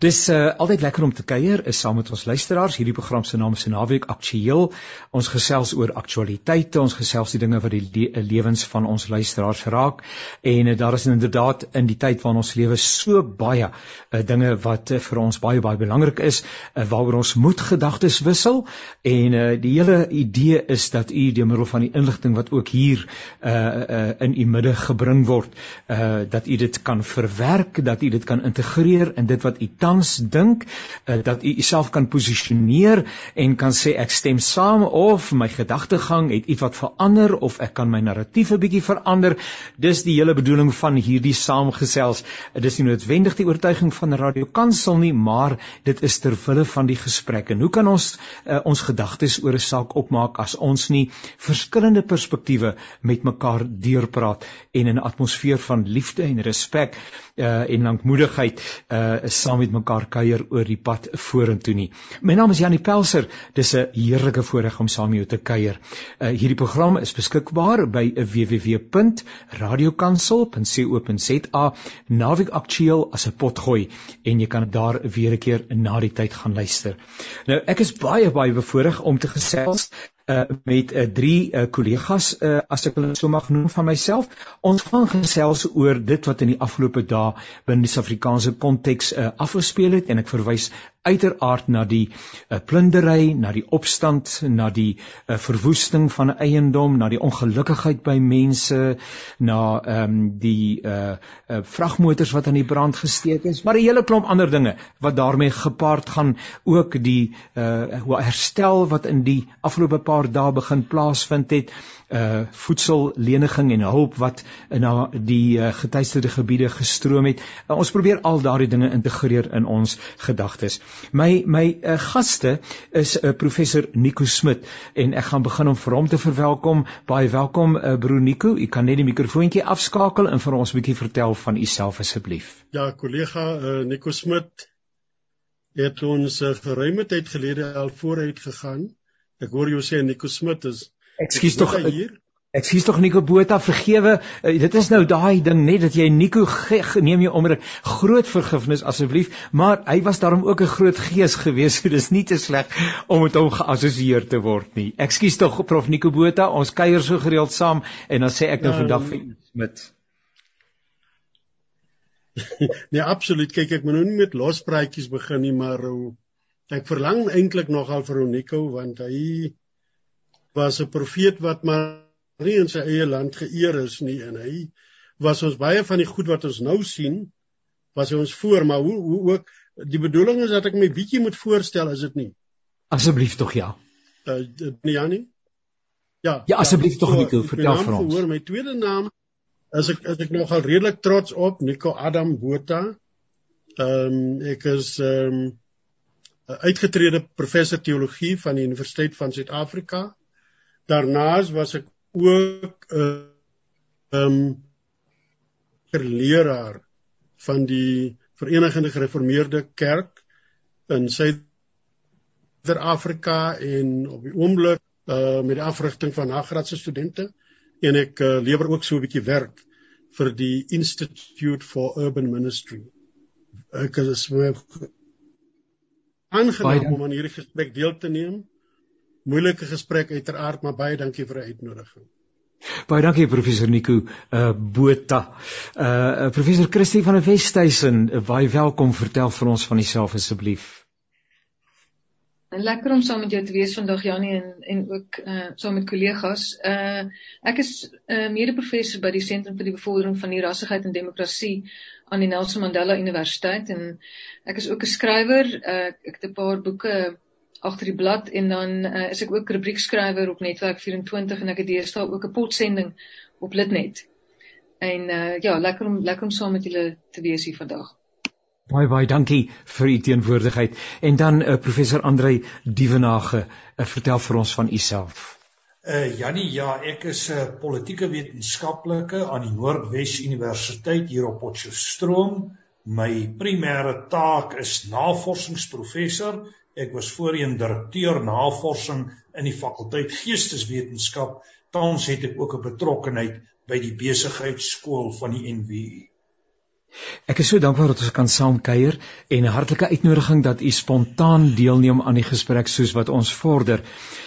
Dis uh, altyd lekker om te kuier is saam met ons luisteraars. Hierdie program se naam is Naweek Aktueel. Ons gesels oor aktualiteite, ons gesels die dinge wat die le lewens van ons luisteraars raak. En uh, daar is inderdaad in die tyd waarin ons lewe so baie uh, dinge wat uh, vir ons baie baie belangrik is, uh, waaroor ons moet gedagtes wissel. En uh, die hele idee is dat u deur middel van die inligting wat ook hier uh, uh, in u midde gebring word, uh, dat u dit kan verwerk, dat u dit kan integreer in dit wat u tans dink uh, dat u uself kan posisioneer en kan sê ek stem saam of my gedagtegang het iets wat verander of ek kan my narratief 'n bietjie verander. Dis die hele bedoeling van hierdie saamgesels. Dis nie noodwendig die oortuiging van Radio Kansel nie, maar dit is ter wille van die gesprek. En hoe kan ons uh, ons gedagtes oor 'n saak opmaak as ons nie verskillende perspektiewe met mekaar deurpraat en in 'n atmosfeer van liefde en respek uh, en lankmoedigheid uh, saam met mekaar kuier oor die pad vorentoe nie. My naam is Janie Pelser. Dis 'n heerlike voorreg om saam met jou te kuier. Uh, hierdie program is beskikbaar by www.radiokansel.co.za naweek aktueel as 'n potgooi en jy kan daar weer 'n keer na die tyd gaan luister. Nou ek is baie baie bevoorreg om te gesels uh, met uh, drie uh, kollegas uh, as ek hulle so mag noem van myself. Ons gaan gesels oor dit wat in die afgelope dae binne die Suid-Afrikaanse konteks uh, afgespeel het en ek verwys uiteraard na die uh, plundery, na die opstand, na die uh, verwoesting van eiendom, na die ongelukkigheid by mense, na ehm um, die uh, uh vragmotors wat aan die brand gesteek is, maar 'n hele klomp ander dinge wat daarmee gepaard gaan, ook die uh herstel wat in die afgelope paar dae begin plaasvind het uh voedselleniging en hulp wat na die uh, getuisterde gebiede gestroom het. Uh, ons probeer al daardie dinge integreer in ons gedagtes. My my uh, gaste is 'n uh, professor Nico Smit en ek gaan begin om vir hom te verwelkom. Baie welkom uh, broer Nico. U kan net die mikrofoontjie afskakel en vir ons 'n bietjie vertel van u self asseblief. Ja, kollega uh, Nico Smit het ons uh, geruime tyd gelede al vooruit gegaan. Ek hoor jou sê Nico Smit is Ekskuus tog hier. Ekskuus tog Nico Botha, vergewe. Uh, dit is nou daai ding net dat jy Nico neem jy onder groot vergifnis asseblief, maar hy was daarom ook 'n groot gees gewees, so dis nie te sleg om met hom geassosieer te word nie. Ekskuus tog Prof Nico Botha, ons kuier so gereeld saam en dan sê ek nou ja, vandag vir met Nee, absoluut. Kyk, ek moet nou nie met lospraatjies begin nie, maar uh, ek verlang eintlik nogal vir Nico want hy was 'n profeet wat maar nie in sy eie land geëer is nie en hy was ons baie van die goed wat ons nou sien was hy ons voor maar hoe hoe ook die bedoeling is dat ek my bietjie moet voorstel is dit nie? Asseblief tog ja. Uh, nee Janie ja ja asseblief ja, tog Nico vertel vir ons. hoor my tweede naam is ek is ek nogal redelik trots op Nico Adam Botha. Ehm um, ek is ehm um, uitgetrede professor teologie van die Universiteit van Suid-Afrika Daarnaas was ek ook 'n uh, ehm um, leraar van die Verenigde Gereformeerde Kerk in Suid-Afrika en op die oomblik uh met die afrigting van nagraadse studente en ek uh, lewer ook so 'n bietjie werk vir die Institute for Urban Ministry. Ek is aangenaam om aan hierdie gesprek deel te neem moeilike gesprek uiteraard, maar baie dankie vir die uitnodiging. Baie dankie professor Nico uh Botha. Uh professor Christie van der Westhuizen, uh, baie welkom. Vertel vir ons van jouself asseblief. En lekker om saam met jou te wees vandag Janie en en ook uh saam met kollegas. Uh ek is 'n uh, mede-professor by die Sentrum vir die Bevordering van die Rassigheid en Demokrasie aan die Nelson Mandela Universiteit en ek is ook 'n skrywer. Uh, ek het 'n paar boeke agter die blad en dan uh, is ek ook rubriekskrywer op Netwerk 24 en ek het deesdae ook 'n potsending op Litnet. En uh, ja, lekker om lekker om saam met julle te wees hier vandag. Baie baie dankie vir u teenwoordigheid. En dan uh, professor Andrei Dievenage, uh, vertel vir ons van u self. Uh Jannie, ja, ek is 'n uh, politieke wetenskaplike aan die Noordwes Universiteit hier op Potchefstroom. My primêre taak is navorsingsprofessor Ek was voorheen direkteur navorsing in die fakulteit Geesteswetenskap. Tans het ek ook 'n betrokkeheid by die besigheidskool van die NWU. Ek is so dankbaar dat ons kan saam kuier en 'n hartlike uitnodiging dat u spontaan deelneem aan die gesprek soos wat ons vorder.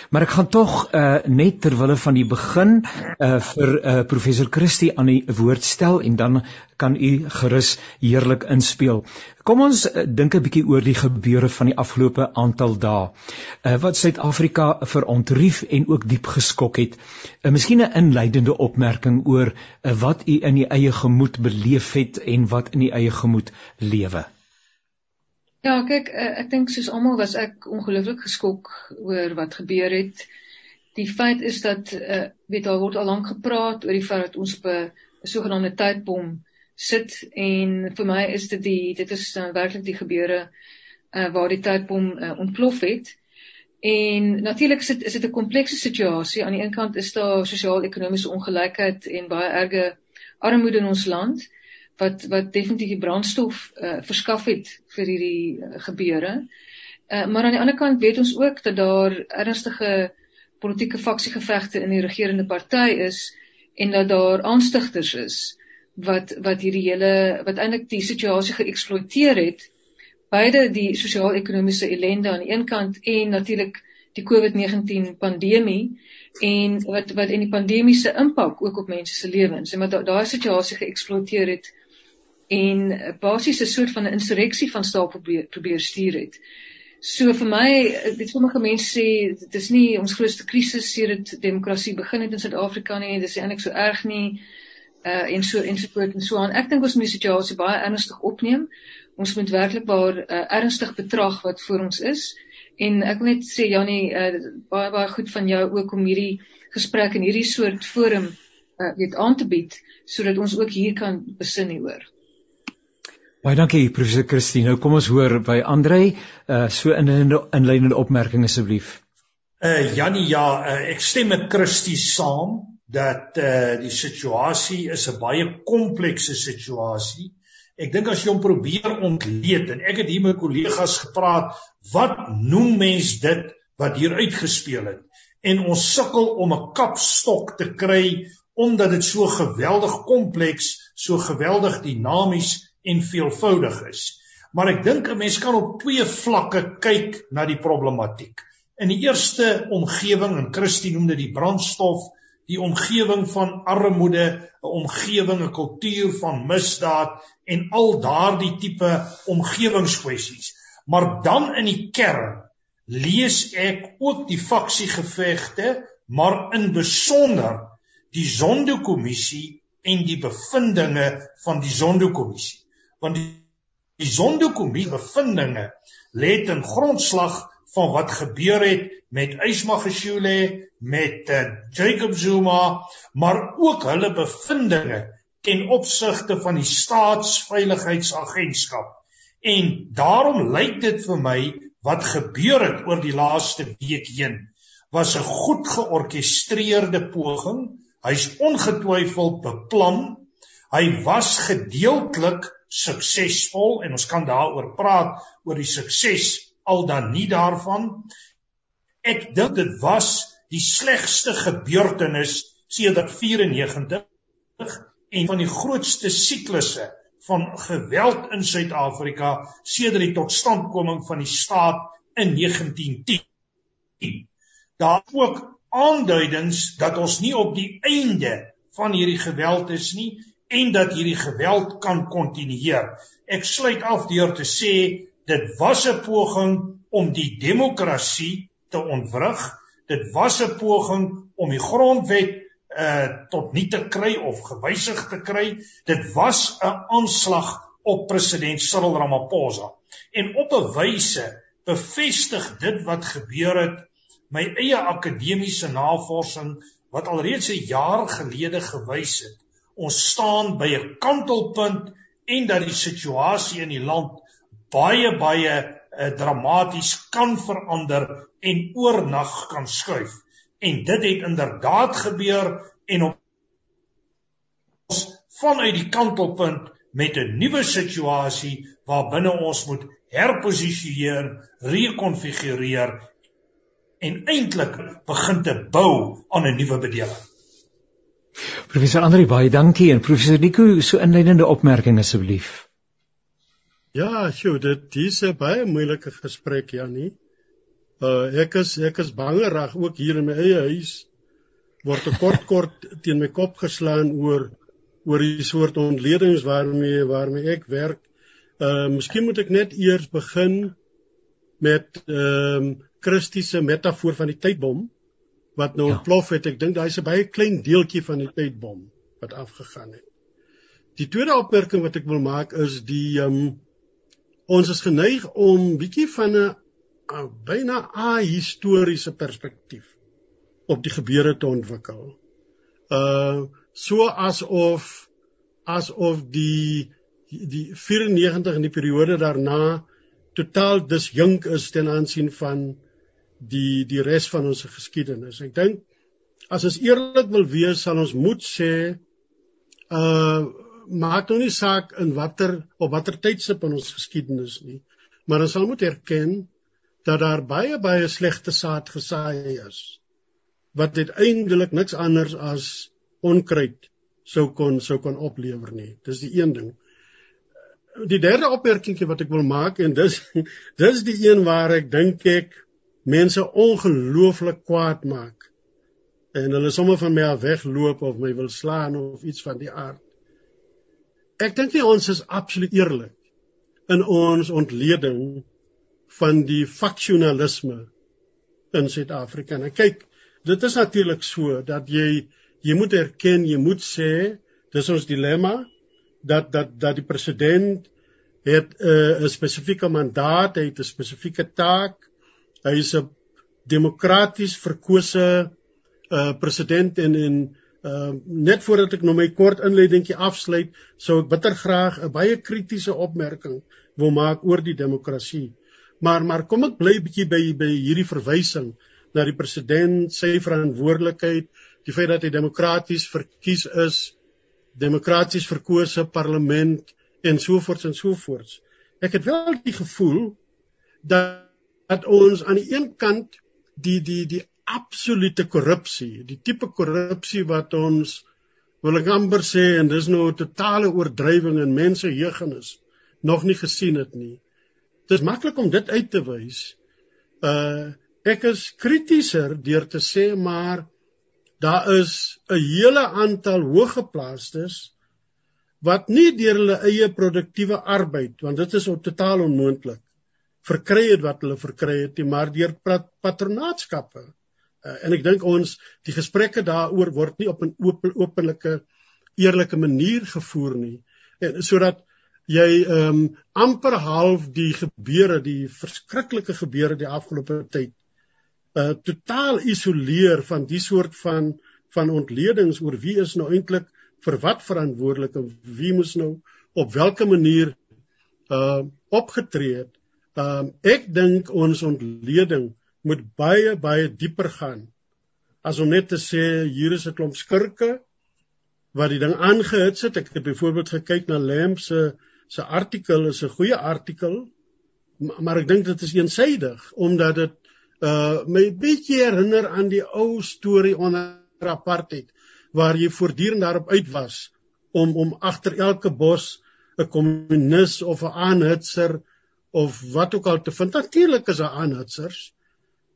Maar ek gaan tog uh, net ter wille van die begin uh, vir uh, professor Christie aan die woord stel en dan kan u gerus heerlik inspel. Kom ons uh, dink 'n bietjie oor die gebeure van die afgelope aantal dae. Uh, wat Suid-Afrika verontrief en ook diep geskok het. Uh, miskien 'n inleidende opmerking oor uh, wat u in u eie gemoed beleef het en wat in u eie gemoed lewe. Ja, kyk, ek dink soos almal was ek ongelooflik geskok oor wat gebeur het. Die feit is dat uh, weet al word al lank gepraat oor die feit dat ons op 'n sogenaamde tydbom sit en vir my is dit die dit is uh, werklik die gebeure uh, waar die tydbom uh, ontplof het. En natuurlik is dit is dit 'n komplekse situasie. Aan die een kant is daar sosio-ekonomiese ongelykheid en baie erge armoede in ons land wat wat definitief die brandstof uh, verskaf het vir hierdie uh, gebeure. Uh, maar aan die ander kant weet ons ook dat daar ernstige politieke faksiegevegte in die regerende party is en dat daar aanstigters is wat wat hierdie hele wat eintlik die situasie geëksploiteer het beide die sosio-ekonomiese ellende aan die een kant en natuurlik die COVID-19 pandemie en wat wat en die pandemiese impak ook op mense se lewens en wat daai da situasie geëksploiteer het en basies 'n soort van 'n insurreksie van staal probeer probeer stuur het. So vir my, dit sommige mense sê dit is nie ons grootste krisis sedert demokrasie begin het in Suid-Afrika nie, dit is eintlik so erg nie uh en so en so voort en so aan. Ek dink ons moet die situasie baie ernstig opneem. Ons moet werklik waar uh, ernstig betrag wat voor ons is. En ek wil net sê Jannie, uh baie baie goed van jou ook om hierdie gesprek in hierdie soort forum uh weet aan te bied sodat ons ook hier kan besin hieroor. Baie dankie professor Christine. Nou kom ons hoor by Andrei uh so in 'n inleidende opmerking asseblief. Uh Jannie, ja, uh, ek stem met Christie saam dat eh uh, die situasie is 'n baie komplekse situasie. Ek dink as jy hom probeer ontleed en ek het hier met kollegas gepraat, wat noem mens dit wat hier uitgespeel het? En ons sukkel om 'n kapstok te kry omdat dit so geweldig kompleks, so geweldig dinamies en veelvoudig is. Maar ek dink 'n mens kan op twee vlakke kyk na die problematiek. In die eerste omgewing en Christie noem dit die brandstof die omgewing van armoede, 'n omgewing, 'n kultuur van misdaad en al daardie tipe omgewingskwessies. Maar dan in die kern lees ek ook die faksiegevegte, maar in besonder die Zondo-kommissie en die bevindinge van die Zondo-kommissie. Want die, die Zondo-kommissie bevindinge lê ten grondslag van wat gebeur het met Ysmagashule, met uh, Jacob Zuma, maar ook hulle bevindinge ten opsigte van die staatsveiligheidsagentskap. En daarom lyk dit vir my wat gebeur het oor die laaste week heen was 'n goed georkestreerde poging. Hy's ongetwyfeld beplan. Hy was gedeeltelik suksesvol en ons kan daaroor praat oor die sukses al dan nie daarvan. Ek dink dit was die slegste gebeurtenis sedert 94 en van die grootste siklusse van geweld in Suid-Afrika sedert die totstandkoming van die staat in 1910. Daar ook aanduidings dat ons nie op die einde van hierdie geweld is nie en dat hierdie geweld kan kontinueer. Ek sluit af deur te sê dit was 'n poging om die demokrasie te ontwrig. Dit was 'n poging om die grondwet uh tot nie te kry of gewysig te kry. Dit was 'n aanslag op president Cyril Ramaphosa. En op 'n wyse bevestig dit wat gebeur het my eie akademiese navorsing wat alreeds 'n jaar gelede gewys het. Ons staan by 'n kantelpunt en dat die situasie in die land baie baie uh, dramaties kan verander en oornag kan skuif. En dit het inderdaad gebeur en ons vanuit die kantelpunt met 'n nuwe situasie waarbinne ons moet herposisioneer, rekonfigureer en eintlik begin te bou aan 'n nuwe bedeling. Professor Andri baie dankie en professor Nico so inleidende opmerking asseblief. Ja, sjoe, dit is 'n baie moeilike gesprek, Janie. Uh ek is ek is bangerig ook hier in my eie huis word 'n kort kort teen my kop geslaan oor oor die soort ontledings waarmee waarmee ek werk. Uh miskien moet ek net eers begin met ehm um, Christiese metafoor van die tydbom wat nou ja. ontplof het. Ek dink daai is 'n baie klein deeltjie van die tydbom wat afgegaan het. Die tweede opmerking wat ek wil maak is die um, ons is geneig om bietjie van 'n byna a historiese perspektief op die gebeure te ontwikkel. Uh so asof asof die die 94 in die periode daarna totaal disjunk is ten aansien van die die res van ons geskiedenis. Ek dink as ons eerlik wil wees, sal ons moet sê uh maak nou nie saak in watter op watter tydstip in ons geskiedenis nie, maar ons sal moet erken dat daar baie baie slegte saad gesaai is wat uiteindelik niks anders as onkruid sou kon sou kon oplewer nie. Dis die een ding. Die derde opmerkingie wat ek wil maak en dis dis die een waar ek dink ek mense ongelooflik kwaad maak en hulle sommer van my af wegloop of my wil slaan of iets van die aard. Ek dink nie ons is absoluut eerlik in ons ontleding van die faksionalisme in Suid-Afrika. En kyk, dit is natuurlik so dat jy jy moet erken, jy moet sê, dis ons dilemma dat dat dat die president het uh, 'n spesifieke mandaat, hy het 'n spesifieke taak Hy is 'n demokraties verkose uh president en en uh net voordat ek nou my kort inleidingkie afsluit, sou ek bitter graag 'n baie kritiese opmerking wil maak oor die demokrasie. Maar maar kom ek bly bietjie by by hierdie verwysing na die president, sy verantwoordelikheid, die feit dat hy demokraties verkies is, demokraties verkose parlement en so voort en so voort. Ek het wel die gevoel dat dat ons aan die een kant die die die absolute korrupsie, die tipe korrupsie wat ons wil ek amper sê en dis nou 'n totale oordrywing in mense jeugennis nog nie gesien het nie. Dit is maklik om dit uit te wys. Uh ek is kritischer deur te sê maar daar is 'n hele aantal hoëgeplaastes wat nie deur hulle eie produktiewe arbeid want dit is totaal onmoontlik verkry het wat hulle verkry het, nie, maar deur patronaatskappe. Uh, en ek dink ons die gesprekke daaroor word nie op 'n oop, openlike eerlike manier gevoer nie. En sodat jy ehm um, amper half die gebeure, die verskriklike gebeure die afgelope tyd uh totaal isoleer van die soort van van ontledings oor wie is nou eintlik vir wat verantwoordelik en wie moes nou op watter manier uh opgetree het um, ek dink ons ontleding moet baie baie dieper gaan as om net te sê hier is 'n klomp skurke wat die ding aangehits het. Ek het byvoorbeeld gekyk na Lamb se se artikel, is 'n goeie artikel, maar, maar ek dink dit is eensaidig omdat dit uh my bietjie herinner aan die ou storie onder apartheid waar jy voortdurend daarop uit was om om agter elke bos 'n kommunis of 'n aanhitser of wat ook al te vind. Natuurlik is daar aanhitsers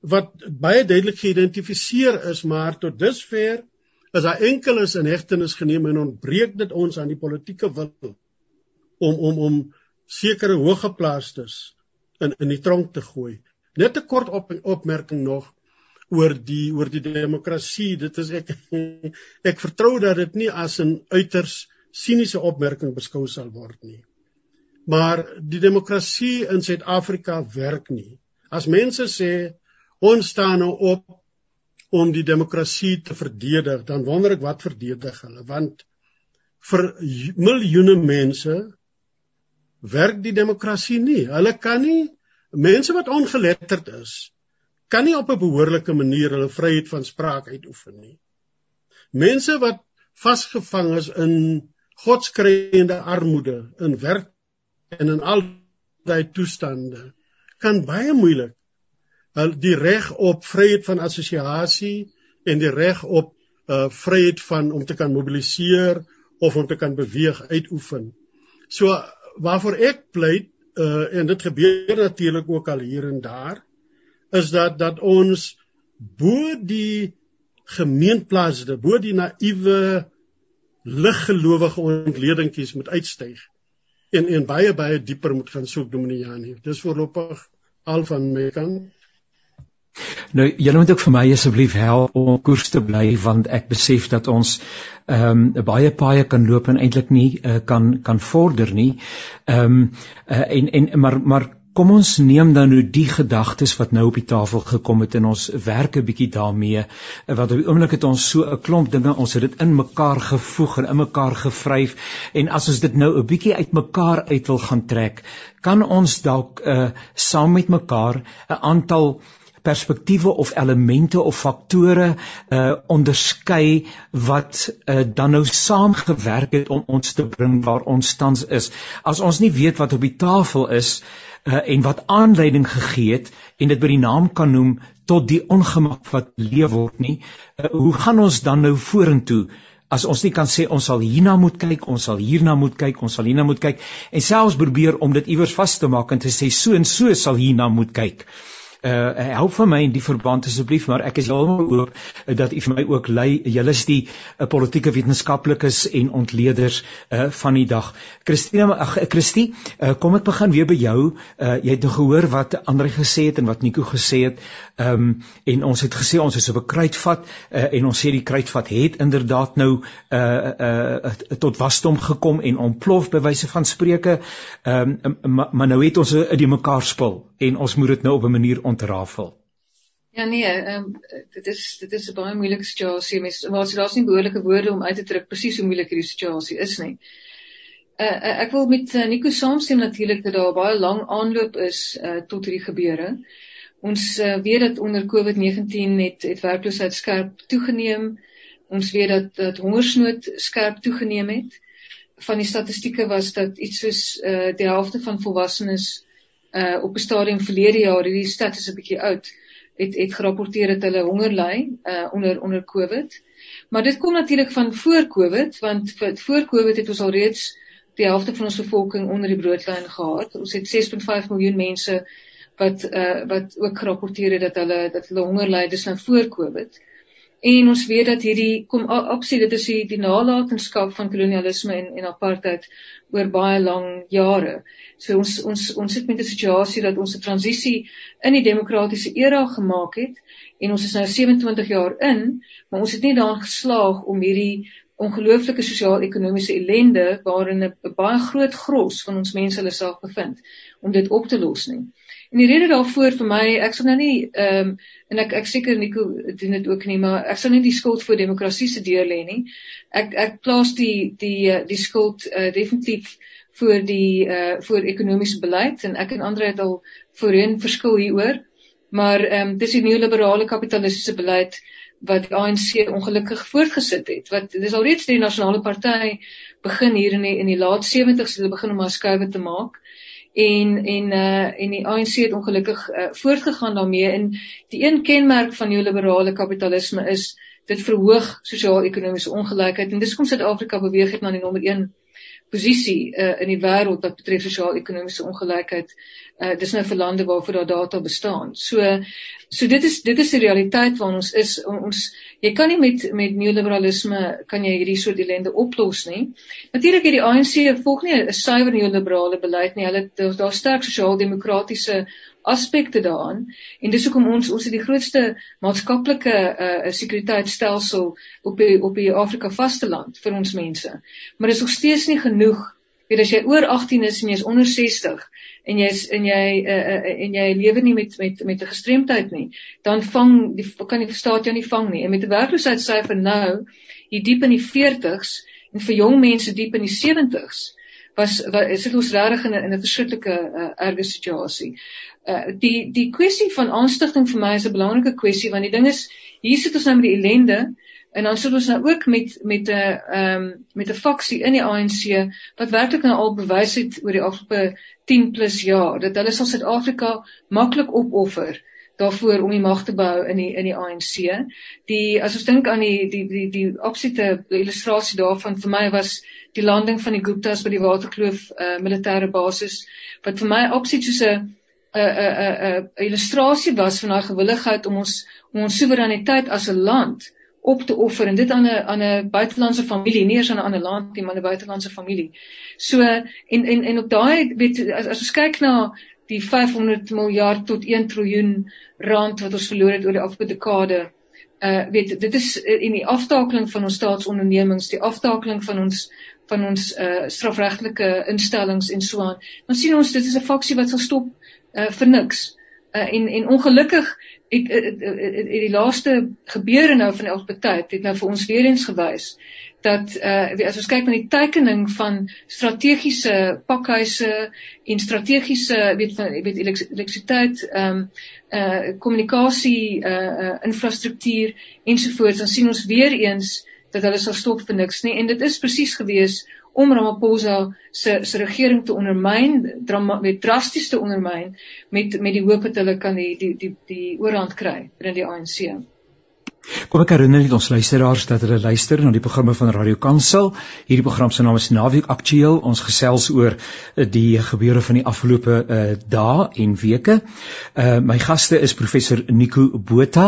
wat baie duidelik geïdentifiseer is, maar tot dusver is daar enkeles in hegtenis geneem en ontbreek dit ons aan die politieke wil om om om sekere hoëgeplaastes in in die tronk te gooi. Net 'n kort op, opmerking nog oor die oor die demokrasie. Dit is ek ek vertrou dat dit nie as 'n uiters siniese opmerking beskou sal word nie. Maar die demokrasie in Suid-Afrika werk nie. As mense sê ons staan nou op om die demokrasie te verdedig, dan wonder ek wat verdedig hulle want vir miljoene mense werk die demokrasie nie. Hulle kan nie mense wat ongeletterd is kan nie op 'n behoorlike manier hulle vryheid van spraak uitoefen nie. Mense wat vasgevang is in godskreiende armoede, in werk en in al daai toestande kan baie moeilik die reg op vryheid van assosiasie en die reg op uh vryheid van om te kan mobiliseer of om te kan beweeg uitoefen. So waarvoor ek pleit uh en dit gebeur natuurlik ook al hier en daar is dat dat ons bo die gemeenplaasde, bo die naïewe liggelowige ontledingkies moet uitstyg en en baie baie dieper moet gaan soek Dominiani. Dis voorlopig al van my kant. Nou julle moet ook vir my asseblief help om koers te bly want ek besef dat ons ehm um, baie paaie kan loop en eintlik nie uh, kan kan vorder nie. Ehm um, uh, en en maar maar kom ons neem dan nou die gedagtes wat nou op die tafel gekom het en ons werk 'n bietjie daarmee wat op die oomblik het ons so 'n klomp dinge ons het dit in mekaar gevoeg en in mekaar gevryf en as ons dit nou 'n bietjie uit mekaar uit wil gaan trek kan ons dalk uh, saam met mekaar 'n aantal perspektiewe of elemente of faktore uh onderskei wat uh, dan nou saamgewerk het om ons te bring waar ons tans is. As ons nie weet wat op die tafel is uh, en wat aanleiding gegee het en dit by die naam kan noem tot die ongemak wat leef word nie, uh, hoe gaan ons dan nou vorentoe? As ons nie kan sê ons sal hierna moet kyk, ons sal hierna moet kyk, ons sal hierna moet kyk. En selfs probeer om dit iewers vas te maak en te sê so en so sal hierna moet kyk. uh help vir my in die verband asseblief maar ek is heeltemal oop uh, dat u vir my ook lei. Julle is die uh, politieke wetenskaplikes en ontleeders uh van die dag. Christine ag Christie uh, kom ek begin weer by jou. Uh jy het gehoor wat Andre gesê het en wat Nico gesê het um en ons het gesê ons is op 'n kruitvat uh, en ons sê die kruitvat het inderdaad nou uh uh tot wasdom gekom en ontplof by wyse van spreuke um maar, maar nou het ons 'n die mekaar spul en ons moet dit nou op 'n manier ontrafel. Ja nee, ehm um, dit is dit is 'n baie moeilike situasie. Mens maar daar's nie behoorlike woorde om uit te druk presies hoe moeilik hierdie situasie is nie. Uh, uh ek wil met uh, Nico saamstem natuurlik dat daar baie lang aanloop is uh tot hierdie gebeure. Ons uh, weet dat onder COVID-19 het het werkloosheid skerp toegeneem. Ons weet dat dat hongersnood skerp toegeneem het. Van die statistieke was dat iets soos uh die helfte van volwassenes uh op 'n stadium verlede jaar, hierdie stad is 'n bietjie oud, het het gerapporteer dat hulle honger ly uh onder onder COVID. Maar dit kom natuurlik van voor COVID, want voor COVID het ons al reeds die helfte van ons bevolking onder die broodlyn gehad. Ons het 6.5 miljoen mense wat uh wat ook gerapporteer het dat hulle dat hulle honger ly dis nou voor COVID. En ons weet dat hierdie kom absoluut dit is die, die nalatenskap van kolonialisme en en apartheid oor baie lang jare. So ons ons ons sit met 'n situasie dat ons 'n transisie in die demokratiese era gemaak het en ons is nou 27 jaar in, maar ons het nie daarin geslaag om hierdie ongelooflike sosiaal-ekonomiese ellende waarin 'n baie groot gros van ons mense hulle self bevind om dit op te los nie. En die rede daarvoor vir my, ek sal nou nie ehm um, en ek ek seker Nico doen dit ook nie, maar ek sal nie die skuld vir demokrasie se deur lê nie. Ek ek plaas die die die skuld uh, definitief voor die uh voor ekonomiese beleid en ek en ander het al voorheen verskil hieroor. Maar ehm um, dis die neoliberale kapitalistiese beleid wat die ANC ongelukkig voortgesit het. Wat dis al reeds die nasionale party begin hier in die in die laat 70's hulle begin om maar skuwe te maak. En en uh en die ANC het ongelukkig uh, voortgegaan daarmee en die een kenmerk van neoliberale kapitalisme is dit verhoog sosio-ekonomiese ongelykheid en dis kom Suid-Afrika beweeg het na die nommer 1 posisie uh, in die wêreld wat betref sosio-ekonomiese ongelykheid. Uh dis nou vir lande waarvoor daar data bestaan. So so dit is dit is die realiteit waarin ons is. Ons jy kan nie met met neoliberalisme kan jy hierdie soort ellende oplos nie. Natuurlik het die ANC volg nie 'n suiwer neoliberale beleid nie. Hulle daar sterk sosiaal-demokratiese aspekte daaraan en dis hoekom ons ons het die grootste maatskaplike uh sekuriteitstelsel op die op die Afrika vasteland vir ons mense. Maar dis nog steeds nie genoeg. Weet as jy oor 18 is en jy's onder 60 en jy's en jy uh, uh en jy lewe nie met met met 'n gestremdheid nie, dan vang die kan die staat jou nie vang nie. En met 'n werkloosheidsyfer nou hier diep in die 40s en vir jong mense diep in die 70s was is dit ons regtig in 'n 'n verskriklike uh, erge situasie. Uh die die kwessie van aanstigting vir my is 'n belangrike kwessie want die ding is hier sit ons nou met die ellende en dan sit ons nou ook met met 'n ehm um, met 'n faksie in die ANC wat werklik nou al bewys het oor die afgelope 10 plus jaar dat hulle sal Suid-Afrika maklik opoffer daarvoor om die mag te behou in die in die ANC. Die as ons dink aan die die die die opsiete illustrasie daarvan vir my was die landing van die Guptas by die Waterkloof uh, militêre basis wat vir my opsiet soos 'n 'n 'n 'n illustrasie was van daai gewilligheid om ons om ons soewereiniteit as 'n land op te offer en dit aan 'n aan 'n buitelandse familie, nie eers aan 'n ander land nie, maar 'n buitelandse familie. So en en en op daai weet as, as ons kyk na die 500 miljard tot 1 trilljoen rand wat ons verloor het oor die afgelope dekade. Uh weet dit is in die aftakeling van ons staatsondernemings, die aftakeling van ons van ons uh strafregtelike instellings en so aan. Dan sien ons dit is 'n faksie wat sal stop uh vir niks. Uh en en ongelukkig het, het, het, het, het die laaste gebeure nou van elke tyd het nou vir ons weer eens gewys dat uh as ons kyk na die tekening van strategiese pakhuise en strategiese weet van weet elektrisiteit ehm um, uh kommunikasie uh, uh infrastruktuur ensovoorts dan sien ons weer eens dat hulle sal stop vir niks nie en dit is presies gewees om Ramaphosa se se regering te ondermyn drama met drasties te ondermyn met met die hoop dat hulle kan die die die die oorhand kry binne die ANC. Kom ek herinner net ons luisteraars dat hulle luister na die programme van Radio Kansel. Hierdie program se naam is Naweek Aktueel. Ons gesels oor eh, die gebeure van die afgelope uh, dae en weke. Uh my gaste is professor Nico Botha,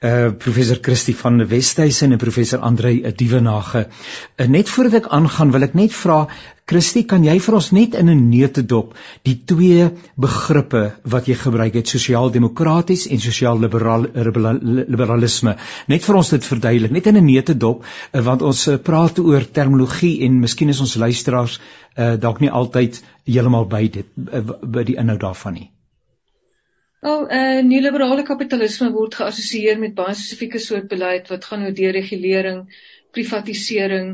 uh professor Christie van Westhuizen en professor Andrei Dievenage. Uh, net voordat ek aangaan, wil ek net vra Christie, kan jy vir ons net in 'n neutedop die twee begrippe wat jy gebruik het, sosiaal-demokraties en sosiaal-liberalisme, net vir ons dit verduidelik, net in 'n neutedop, eh, want ons eh, praat oor terminologie en miskien is ons luisteraars uh, dalk nie altyd heeltemal by dit by die inhoud daarvan nie. Wel, eh uh, neoliberale kapitalisme word geassosieer met baie spesifieke soort beleid wat gaan oor deregulering, privatisering,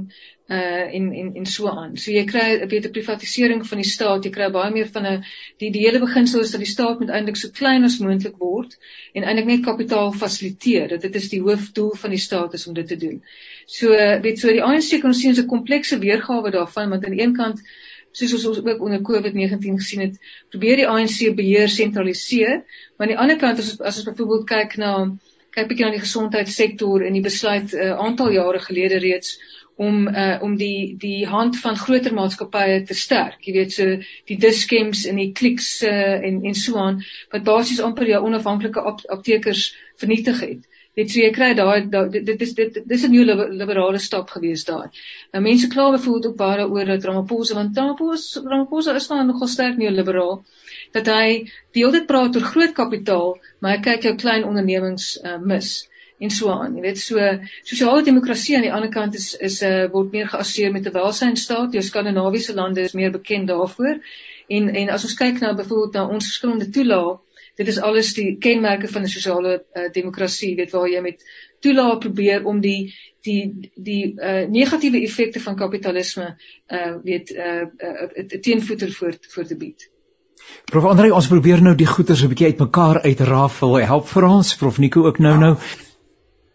uh en en en so aan. So jy kry 'n beter privatisering van die staat. Jy kry baie meer van 'n die die hele beginsel is dat die staat moet eintlik so klein as moontlik word en eintlik net kapitaal fasiliteer. Dat dit is die hoofdoel van die staat is om dit te doen. So weet so die ANC kan ons sien 'n komplekse weergawe daarvan want aan die een kant soos ons ook onder COVID-19 gesien het, probeer die ANC beheer sentraliseer, maar aan die ander kant as as ons byvoorbeeld kyk na kyk bietjie na die gesondheidssektor en die besluit 'n uh, aantal jare gelede reeds om uh, om die die hand van groter maatskappye te sterk. Jy weet so die Diskems en die Clicks uh, en en so aan wat basies amper jou onafhanklike ap aptekers vernietig het. Dit sê jy kry daai dit is dit dis 'n nuwe liberale stap gewees daai. Nou mense kla bevoel ook baie oor dat Ramaphosa want Ramaphosa Ramaphosa is nou nogal sterk neoliberaal dat hy hele tyd praat oor groot kapitaal, maar hy kyk jou klein ondernemings uh, mis en so aan. Jy weet so sosiale demokrasie aan die ander kant is is 'n uh, word meer geassosieer met 'n welsynsstaat. Jou skandinawiese lande is meer bekend daarvoor. En en as ons kyk na byvoorbeeld na ons verskillende toelae, dit is alles die kenmerke van 'n sosiale uh, demokrasie, weet waar jy met toelae probeer om die die die uh, negatiewe effekte van kapitalisme uh weet uh, uh teenvoeter voor voor te bied. Prof Andre, ons probeer nou die goeters 'n bietjie uitmekaar uitrafel. Help vir ons, Prof Nico ook nou nou.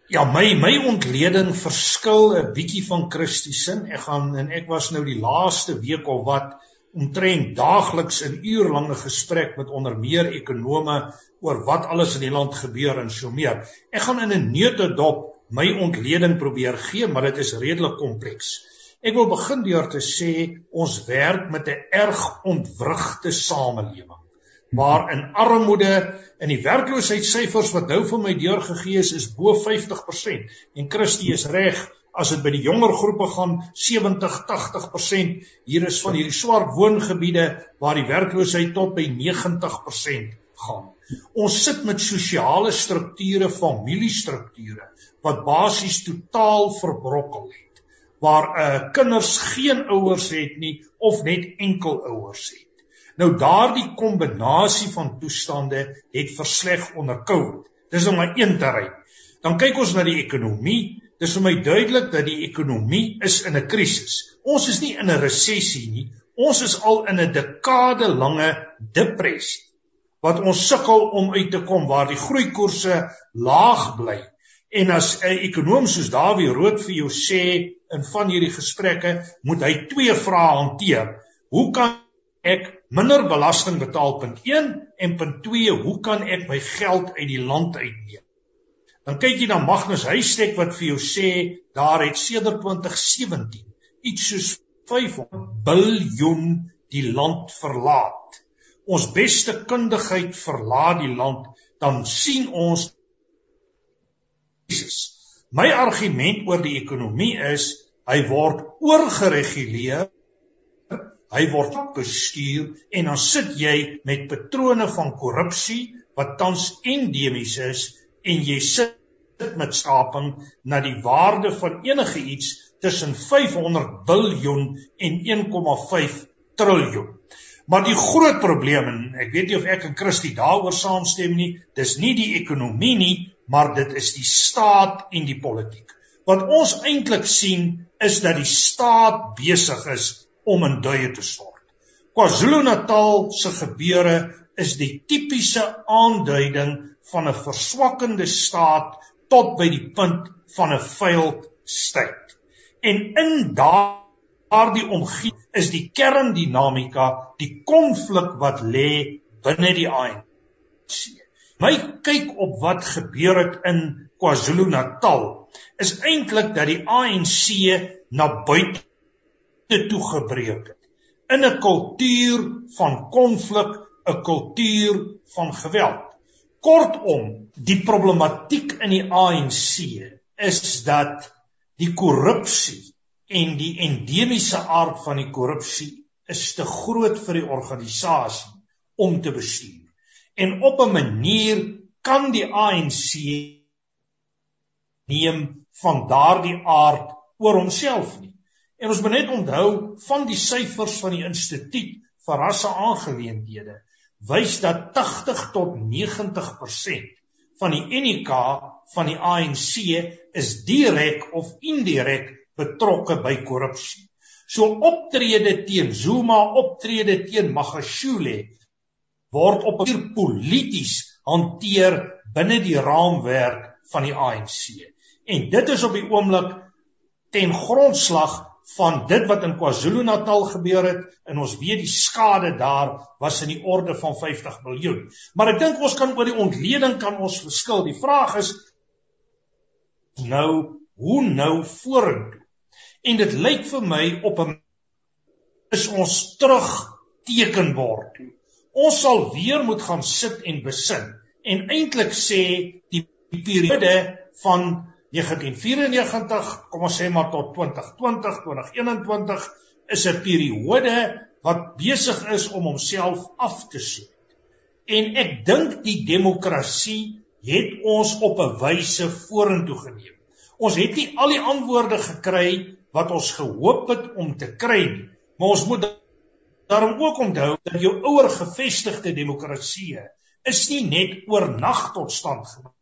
Ja, my my ontleding verskil 'n bietjie van Christusin. Ek gaan en ek was nou die laaste week of wat omtrent daagliks 'n uurlange gesprek met onder meer ekonome oor wat alles in die land gebeur en so meer. Ek gaan in 'n neutedop my ontleding probeer gee, maar dit is redelik kompleks. Ek wil begin deur te sê ons werk met 'n erg ontwrigte samelewing waar in armoede in die werkloosheidssyfers wat nou vir my deurgegee is is bo 50% en Christie is reg as dit by die jonger groepe gaan 70 80% hier is van hierdie swart woongebiede waar die werkloosheid tot by 90% gaan. Ons sit met sosiale strukture familiestrukture wat basies totaal verbrokkel het waar uh, kinders geen ouers het nie of net enkel ouers het Nou daardie kombinasie van toestande het versleg onder COVID. Dis om maar een te ry. Dan kyk ons na die ekonomie. Dis vir my duidelik dat die ekonomie is in 'n krisis. Ons is nie in 'n resessie nie. Ons is al in 'n dekade lange depressie wat ons sukkel om uit te kom waar die groeikoerse laag bly. En as 'n ekonom soos Dawie Rood vir jou sê in van hierdie gesprekke, moet hy twee vrae hanteer. Hoe kan ek minder belasting betaal? Punt 1 en punt 2 hoe kan ek my geld uit die land uitneem? Dan kyk jy na Magnus Huystek wat vir jou sê daar het sedert 2017 iets soos 500 biljoen die land verlaat. Ons beste kundigheid verlaat die land. Dan sien ons Jesus my argument oor die ekonomie is hy word oorgereguleer hy word bestuur en dan sit jy met patrone van korrupsie wat tans endemies is en jy sit met skaping na die waarde van enige iets tussen 500 biljoen en 1,5 triljoen. Maar die groot probleem en ek weet nie of ek en Christie daaroor saamstem nie, dis nie die ekonomie nie, maar dit is die staat en die politiek. Wat ons eintlik sien is dat die staat besig is om in duie te stort. KwaZulu-Natal se gebeure is die tipiese aanduiding van 'n verswakkende staat tot by die punt van 'n failed state. En in daardie omgewing is die kerndinamika die konflik wat lê binne die ANC. My kyk op wat gebeur het in KwaZulu-Natal is eintlik dat die ANC na buite toe gebreek het in 'n kultuur van konflik, 'n kultuur van geweld. Kortom, die problematiek in die ANC is dat die korrupsie en die endemiese aard van die korrupsie is te groot vir die organisasie om te bestuur. En op 'n manier kan die ANC neem van daardie aard oor homself nie. En ons moet net onthou van die syfers van die instituut vir rasse aangeleenthede wys dat 80 tot 90% van die NK van die ANC is direk of indirek betrokke by korrupsie. So optrede teen Zuma, optrede teen Magashule word op 'n polities hanteer binne die raamwerk van die ANC. En dit is op die oomblik ten grondslag van dit wat in KwaZulu-Natal gebeur het en ons weet die skade daar was in die orde van 50 miljoen. Maar ek dink ons kan oor die ontleding kan ons verskil. Die vraag is nou hoe nou vorentoe. En dit lyk vir my op 'n is ons terug tekenbord toe. Ons sal weer moet gaan sit en besin en eintlik sê die periode van 1994, kom ons sê maar tot 2020, 2021 is 'n periode wat besig is om homself af te sluit. En ek dink die demokrasie het ons op 'n wyse vorentoe geneem. Ons het nie al die antwoorde gekry wat ons gehoop het om te kry nie, maar ons moet daarom ook onthou dat jou ouer gevestigde demokrasieë is nie net oornag tot stand gebring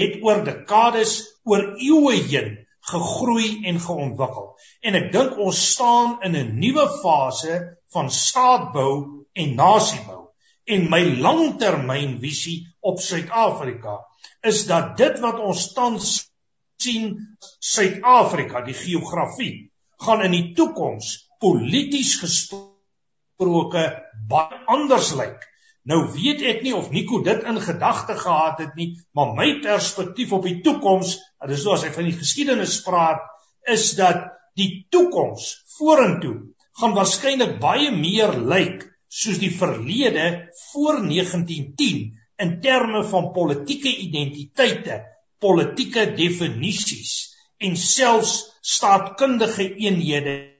het oor dekades, oor eeue heen gegroei en geontwikkel. En ek dink ons staan in 'n nuwe fase van staatbou en nasiebou. En my langtermynvisie op Suid-Afrika is dat dit wat ons tans sien Suid-Afrika, die geografie, gaan in die toekoms polities gesproke baie anders lyk Nou weet ek nie of Nico dit in gedagte gehad het nie, maar my perspektief op die toekoms, dit is soos hy van die geskiedenis praat, is dat die toekoms vorentoe gaan waarskynlik baie meer lyk soos die verlede voor 1910 in terme van politieke identiteite, politieke definisies en selfs staatkundige eenhede.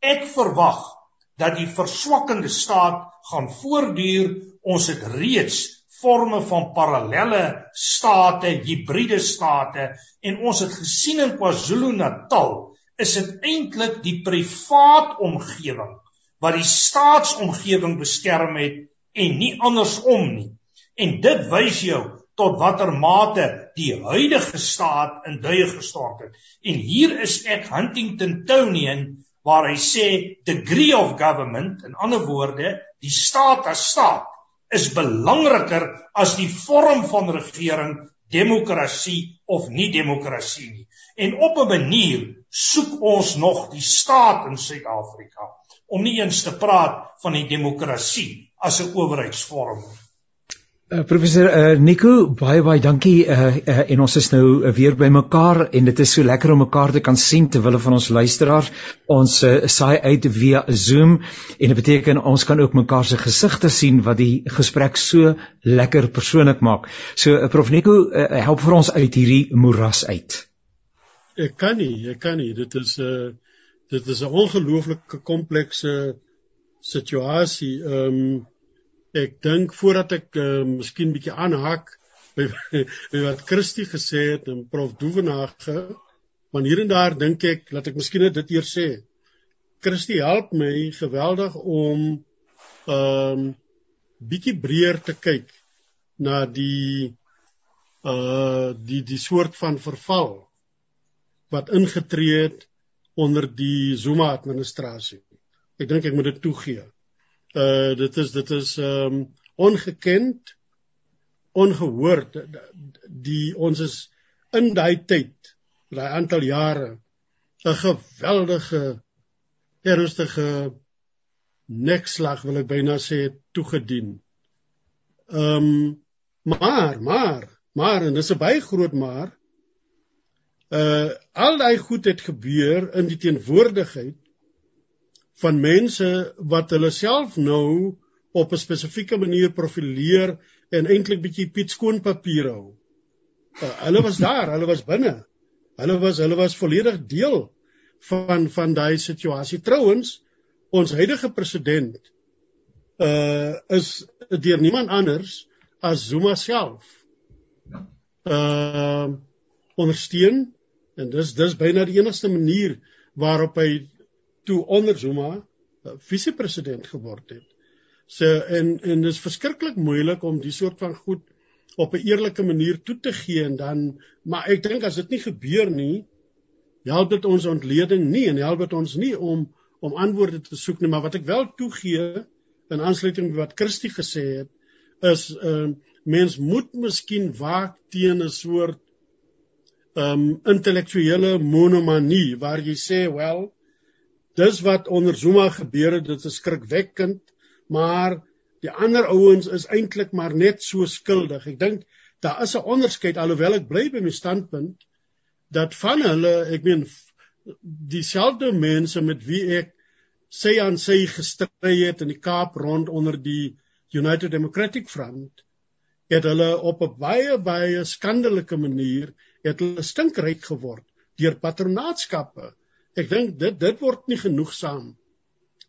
Ek verwag dat die verswakkende staat gaan voortduur. Ons het reeds forme van parallelle state, hibriede state en ons het gesien in KwaZulu-Natal is dit eintlik die privaat omgewing wat die staatsomgewing beskerm het en nie andersom nie. En dit wys jou tot watter mate die huidige staat in duie gestort het. En hier is ek Huntington Townian waar hy sê degree of government in ander woorde die staat as staat is belangriker as die vorm van regering demokrasie of nie demokrasie nie en op 'n manier soek ons nog die staat in Suid-Afrika om nie eens te praat van die demokrasie as 'n owerheidsvorm nie. Uh, professor uh, Nico, baie baie dankie uh, uh, en ons is nou uh, weer by mekaar en dit is so lekker om mekaar te kan sien terwyl van ons luisteraars ons uh, saai uit via Zoom en dit beteken ons kan ook mekaar se gesigte sien wat die gesprek so lekker persoonlik maak. So uh, Prof Nico, uh, help vir ons uit hierdie moeras uit. Ek kan nie, ek kan nie. Dit is 'n uh, dit is 'n ongelooflike komplekse situasie. Ehm um, ek dink voordat ek uh, miskien bietjie aanhaak by, by wat Christie gesê het en Prof Doevenage, want hier en daar dink ek dat ek miskien dit eers sê. Christie help my geweldig om ehm um, bietjie breër te kyk na die uh die die soort van verval wat ingetree het onder die Zuma administrasie. Ek dink ek moet dit toegee uh dit is dit is um ongekend ongehoord die ons is in daai tyd daai aantal jare 'n geweldige ernstige nekslag wil ek byna sê toegedien. Ehm um, maar maar maar en dis 'n baie groot maar uh al daai goed het gebeur in die teenwoordigheid van mense wat hulle self nou op 'n spesifieke manier profileer en eintlik bietjie Piet skoonpapier hou. Uh, hulle was daar, hulle was binne. Hulle was hulle was volledig deel van van daai situasie. Trouwens, ons huidige president uh is deur niemand anders as Zuma self. Uh ondersteun en dis dis byna die enigste manier waarop hy toe onder Zuma eh, vise-president geword het. So en en dis verskriklik moeilik om die soort van goed op 'n eerlike manier toe te gee en dan maar ek dink as dit nie gebeur nie help dit ons ontleding nie en help dit ons nie om om antwoorde te soek nie maar wat ek wel toegee in aansluiting by wat Christie gesê het is ehm uh, mens moet miskien waak teen 'n soort ehm um, intellektuele monomanie waar jy sê wel dis wat onder Zuma gebeur het, dit is skrikwekkend, maar die ander ouens is eintlik maar net so skuldig. Ek dink daar is 'n onderskeid alhoewel ek bly by my standpunt dat van hulle, ek meen dieselfde mense met wie ek sy aan sy gestry het in die Kaap rond onder die United Democratic Front het hulle op 'n baie baie skandelike manier het hulle stinkryk geword deur patronaatskappe Ek dink dit dit word nie genoegsaam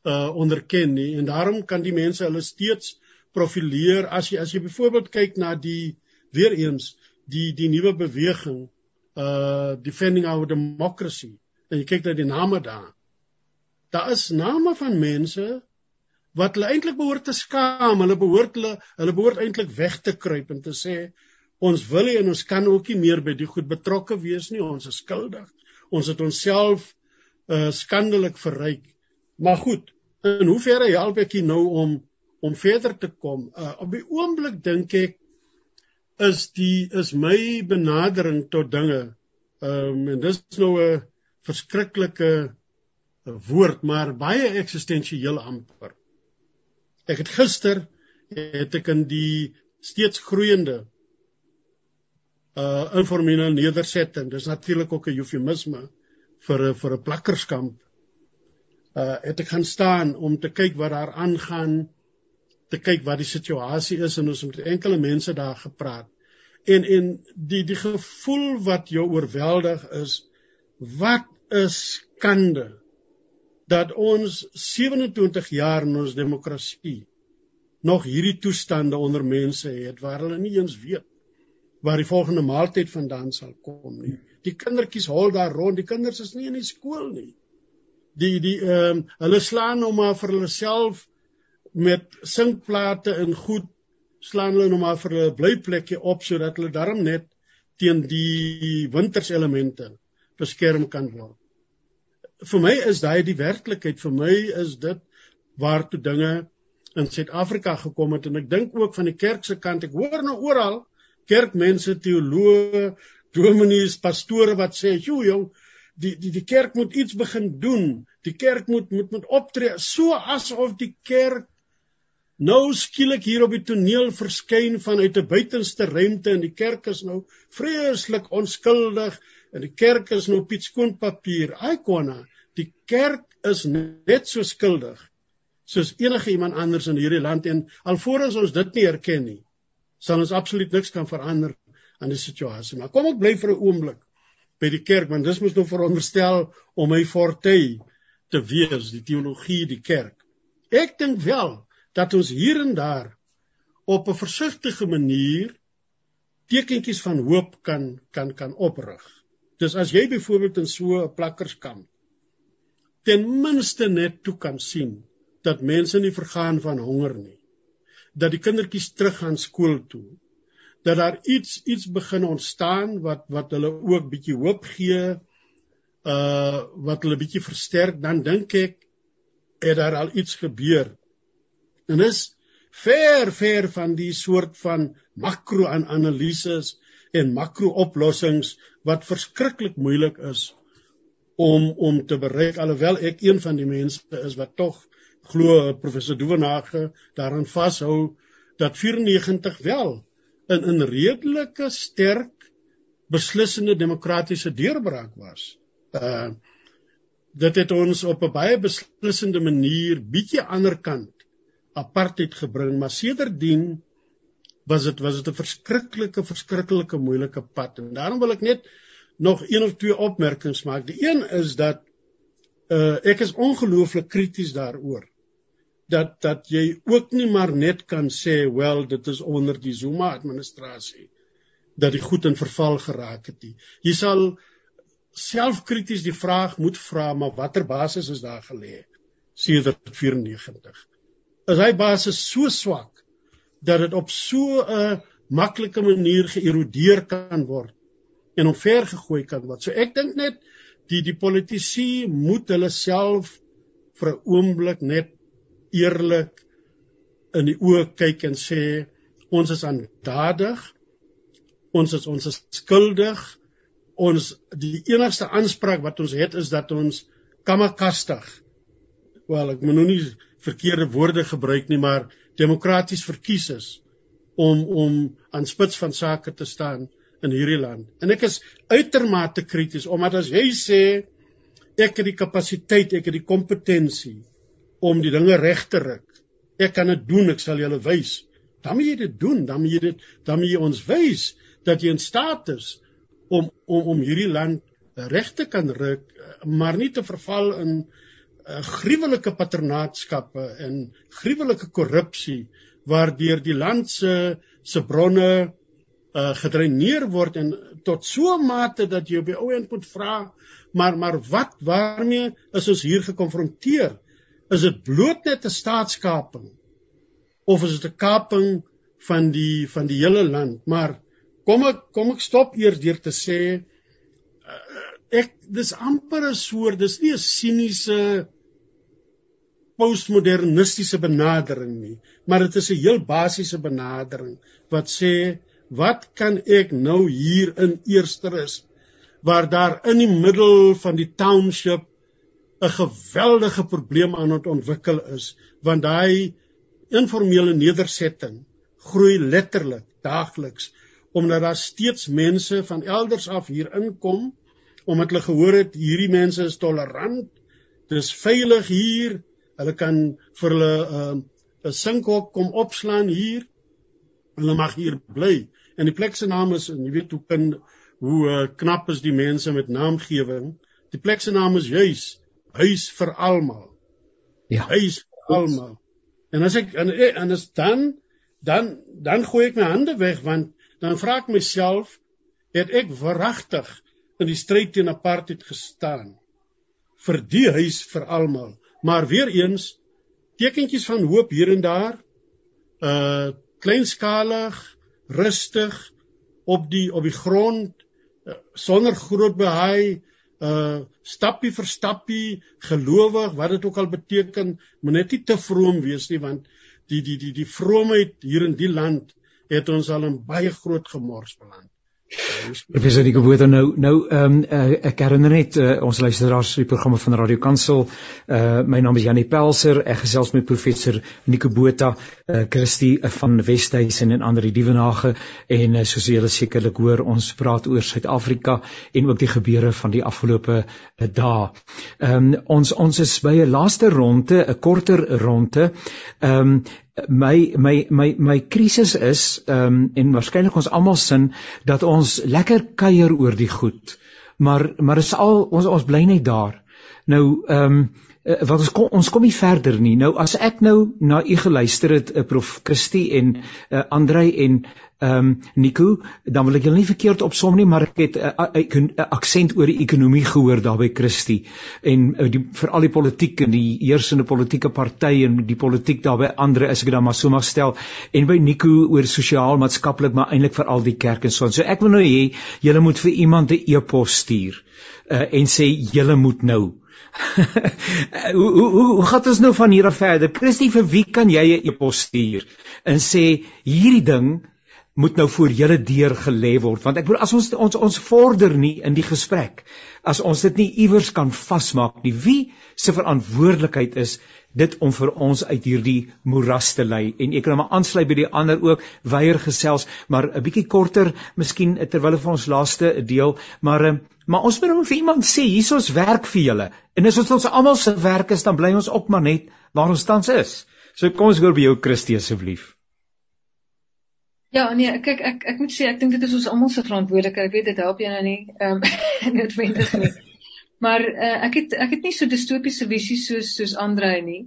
uh onderken nie. En daarom kan die mense hulle steeds profileer. As jy as jy byvoorbeeld kyk na die weer eens die die nuwe beweging uh defending our democracy en jy kyk na die name daar daar is name van mense wat hulle eintlik behoort te skaam. Hulle behoort hulle hulle behoort eintlik weg te kruip en te sê ons wil nie en ons kan ook nie meer by die goed betrokke wees nie. Ons is skuldig. Ons het onsself uh skandelik verryk. Maar goed, in hoeverre help ek hier nou om om verder te kom? Uh op die oomblik dink ek is die is my benadering tot dinge. Ehm um, en dis nou 'n verskriklike woord, maar baie eksistensieel amper. Ek het gister het ek in die steeds groeiende uh informele nedersetting. Dis natuurlik ook 'n eufemisme vir 'n vir 'n plakkerskamp. Uh het ek gaan staan om te kyk wat daar aangaan, te kyk wat die situasie is en ons het met enkele mense daar gepraat. En en die die gevoel wat jou oorweldig is, wat 'n skande dat ons 27 jaar in ons demokrasie nog hierdie toestande onder mense het waar hulle nie eens weet waar die volgende maaltyd vandaan sal kom nie die kindertjies hol daar rond, die kinders is nie in die skool nie. Die die ehm um, hulle slaan nou maar vir hulle self met sinkplate en goed slaan hulle nou maar vir hulle blyplekkie op sodat hulle darm net teen die winterselemente beskerm kan word. Vir my is daai die werklikheid, vir my is dit waartoe dinge in Suid-Afrika gekom het en ek dink ook van die kerk se kant ek hoor nou oral kerkmense teoloë dominees, pastore wat sê, "Jo jong, die die die kerk moet iets begin doen. Die kerk moet moet moet optree so asof die kerk nou skielik hier op die toneel verskyn vanuit 'n buitenste ruimte en die kerk is nou vreeslik onskuldig en die kerk is nou piet skoon papier. Ai konna, die kerk is net so skuldig soos enige iemand anders in hierdie land en alvorens ons dit nie erken nie, sal ons absoluut niks kan verander aan die situasie. Maar kom ek bly vir 'n oomblik by die kerk want dis mos nou veronderstel om my forte te wees, die teologie, die kerk. Ek dink wel dat ons hier en daar op 'n versigtige manier tekentjies van hoop kan kan kan oprig. Dis as jy byvoorbeeld in so 'n plakkerskamp ten minste net toe kan sien dat mense nie vergaan van honger nie. Dat die kindertjies teruggaan skool toe dat daar iets iets begin ontstaan wat wat hulle ook bietjie hoop gee uh wat hulle bietjie versterk dan dink ek het daar al iets gebeur. En is ver ver van die soort van makro-analises en makro-oplossings wat verskriklik moeilik is om om te bereik alhoewel ek een van die mense is wat tog glo professor Duvenage daaraan vashou dat 94 wel in 'n redelike sterk beslissende demokratiese deurbraak was. Uh dit het ons op 'n baie beslissende manier bietjie ander kant apartheid gebring, maar sedertdien was dit was dit 'n verskriklike verskriklike moeilike pad en daarom wil ek net nog een of twee opmerkings maak. Die een is dat uh ek is ongelooflik krities daaroor dat dat jy ook nie maar net kan sê wel dit is onder die Zuma administrasie dat die goed in verval geraak het nie. Jy sal selfkrities die vraag moet vra maar watter basis is daar gelê sedert 94? Is hy basis so swak dat dit op so 'n maklike manier geërodeer kan word en omvergegooi kan word. So ek dink net die die politici moet hulle self vir 'n oomblik net eerlik in die oë kyk en sê ons is aandadig. Ons is ons is skuldig. Ons die enigste aanspraak wat ons het is dat ons kamakastig wel ek moet nou nie verkeerde woorde gebruik nie maar demokraties verkies is om om aan spits van sake te staan in hierdie land. En ek is uitermate krities omdat as jy sê ek het die kapasiteit ek het die kompetensie om die dinge reg te ruk. Ek kan dit doen, ek sal julle wys. Dan moet jy dit doen, dan moet jy dit dan moet jy ons wys dat jy in staat is om om om hierdie land reg te kan ruk, maar nie te verval in uh, gruwelike paternaatskappe en gruwelike korrupsie waardeur die land se se bronne uh, gedreineer word en tot so 'n mate dat jy op die ou end moet vra maar maar wat waarmee is ons hier gekonfronteer is dit bloot net 'n staatskaping? Of is dit 'n kaping van die van die hele land? Maar kom ek kom ek stop eers deur te sê uh, ek dis amper 'n soort dis nie 'n siniese postmodernistiese benadering nie maar dit is 'n heel basiese benadering wat sê wat kan ek nou hier in eersteres waar daar in die middel van die township 'n geweldige probleem aan het ontwikkel is want daai informele nedersetting groei letterlik daagliks omdat daar steeds mense van elders af hier inkom omdat hulle gehoor het hierdie mense is tolerant dis veilig hier hulle kan vir hulle 'n uh, 'n sinkhok kom opslaan hier hulle mag hier bly. En die plek se naam is jy weet hoe kan hoe uh, knap is die mense met naamgewing die plek se naam is juis huis vir almal. Ja. Huis vir almal. En as ek en, en as dan dan dan gooi ek my hande weg want dan vra ek myself het ek verragtig in die stryd teen apartheid gestaan vir die huis vir almal. Maar weer eens tekentjies van hoop hier en daar. Uh kleinskalig, rustig op die op die grond uh, sonder groot behaai uh stappie vir stappie gelowig wat dit ook al beteken moet net nie te vroom wees nie want die die die die vroomheid hier in die land het ons al in baie groot gemors beland Professor Nico Botha nou nou ehm um, uh, ek herinner net uh, ons luisteraars die programme van Radio Kansel. Uh my naam is Janie Pelser. Ek gesels met professor Nico Botha, uh Christie van Wesduisen en ander die Dievenage en uh, soos julle sekerlik hoor, ons praat oor Suid-Afrika en ook die gebeure van die afgelope uh, dae. Ehm um, ons ons is by 'n laaste ronde, 'n korter ronde. Ehm um, my my my my krisis is ehm um, en waarskynlik ons almal sin dat ons lekker kuier oor die goed. Maar maar is al ons ons bly net daar. Nou ehm um, wat ons kom ons kom nie verder nie. Nou as ek nou na u geluister het, uh, Prof Christie en uh, Andrei en ehm um, Nico, dan wil ek julle nie verkeerd opsom nie, maar ek het 'n uh, uh, uh, aksent oor die ekonomie gehoor daar by Christie en uh, die veral die politiek en die heersende politieke party en die politiek daar by ander as ek dit dan maar so mag stel en by Nico oor sosiaal maatskaplik maar eintlik vir al die kerk en so. So ek wil nou hê julle moet vir iemand 'n e-pos stuur uh, en sê julle moet nou hoe hoe hoe gaan ons nou van hier af verder? Christie, vir wie kan jy 'n e-pos stuur en sê hierdie ding moet nou voor julle deur gelê word want ek bedoel as ons ons ons vorder nie in die gesprek as ons dit nie iewers kan vasmaak nie wie se verantwoordelikheid is dit om vir ons uit hierdie moeras te lei en ek kan maar aansluit by die ander ook weier gesels maar 'n bietjie korter miskien terwyl van ons laaste deel maar eh, maar ons moet nou vir iemand sê hier is ons werk vir julle en as ons ons almal se werk is dan bly ons op maar net waar ons tans is so kom ons hoor by jou Christie asseblief Ja, nee, kyk ek ek moet sê ek dink dit is ons almal se verantwoordelikheid. Ek weet dit help jou nou nie ehm um, noodwendig nie. Maar uh, ek het ek het nie so distopiese visies soos soos Andre nie.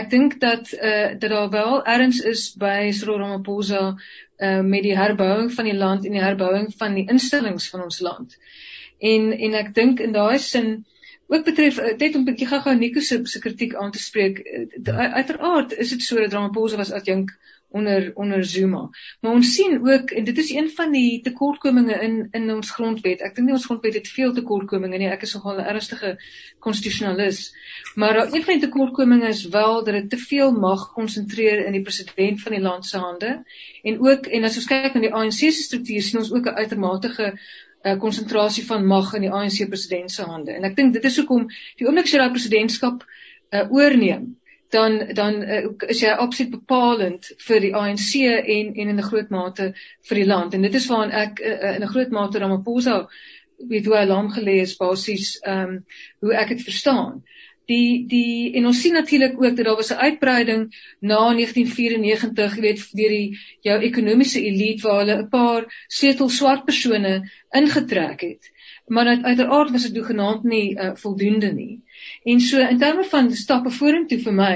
Ek dink dat uh, dat daar wel erns is by Cyril Ramaphosa uh, met die herbouing van die land en die herbouing van die instellings van ons land. En en ek dink in daai sin ook betref net om 'n bietjie gou-gou Nico se se kritiek aan te spreek. Uh, uiteraard is dit so dat Ramaphosa was as jong onder onder Zuma. Maar ons sien ook en dit is een van die tekortkominge in in ons grondwet. Ek dink nie ons grondwet het veel tekortkominge nie. Ek is nogal 'n ernstige konstitusionalis. Maar een van die tekortkominge is wel dat dit te veel mag konsentreer in die president van die land se hande. En ook en as ons kyk na die ANC se struktuur sien ons ook 'n uitermate konsentrasie uh, van mag in die ANC president se hande. En ek dink dit is hoekom die oomblik as jy daai presidentskap uh, oorneem, dan dan uh, is jy absoluut bepalend vir die ANC en en in 'n groot mate vir die land en dit is waarin ek uh, in 'n groot mate Ramaphosa weet hoe hy lam gelê is basies ehm um, hoe ek dit verstaan die die en ons sien natuurlik ook dat daar was 'n uitbreiding na 1994 jy weet deur die jou ekonomiese elite waar hulle 'n paar sleutel swart persone ingetrek het maar uiteraard was dit genaamd nie uh, voldoende nie. En so in terme van stappe vorentoe vir my,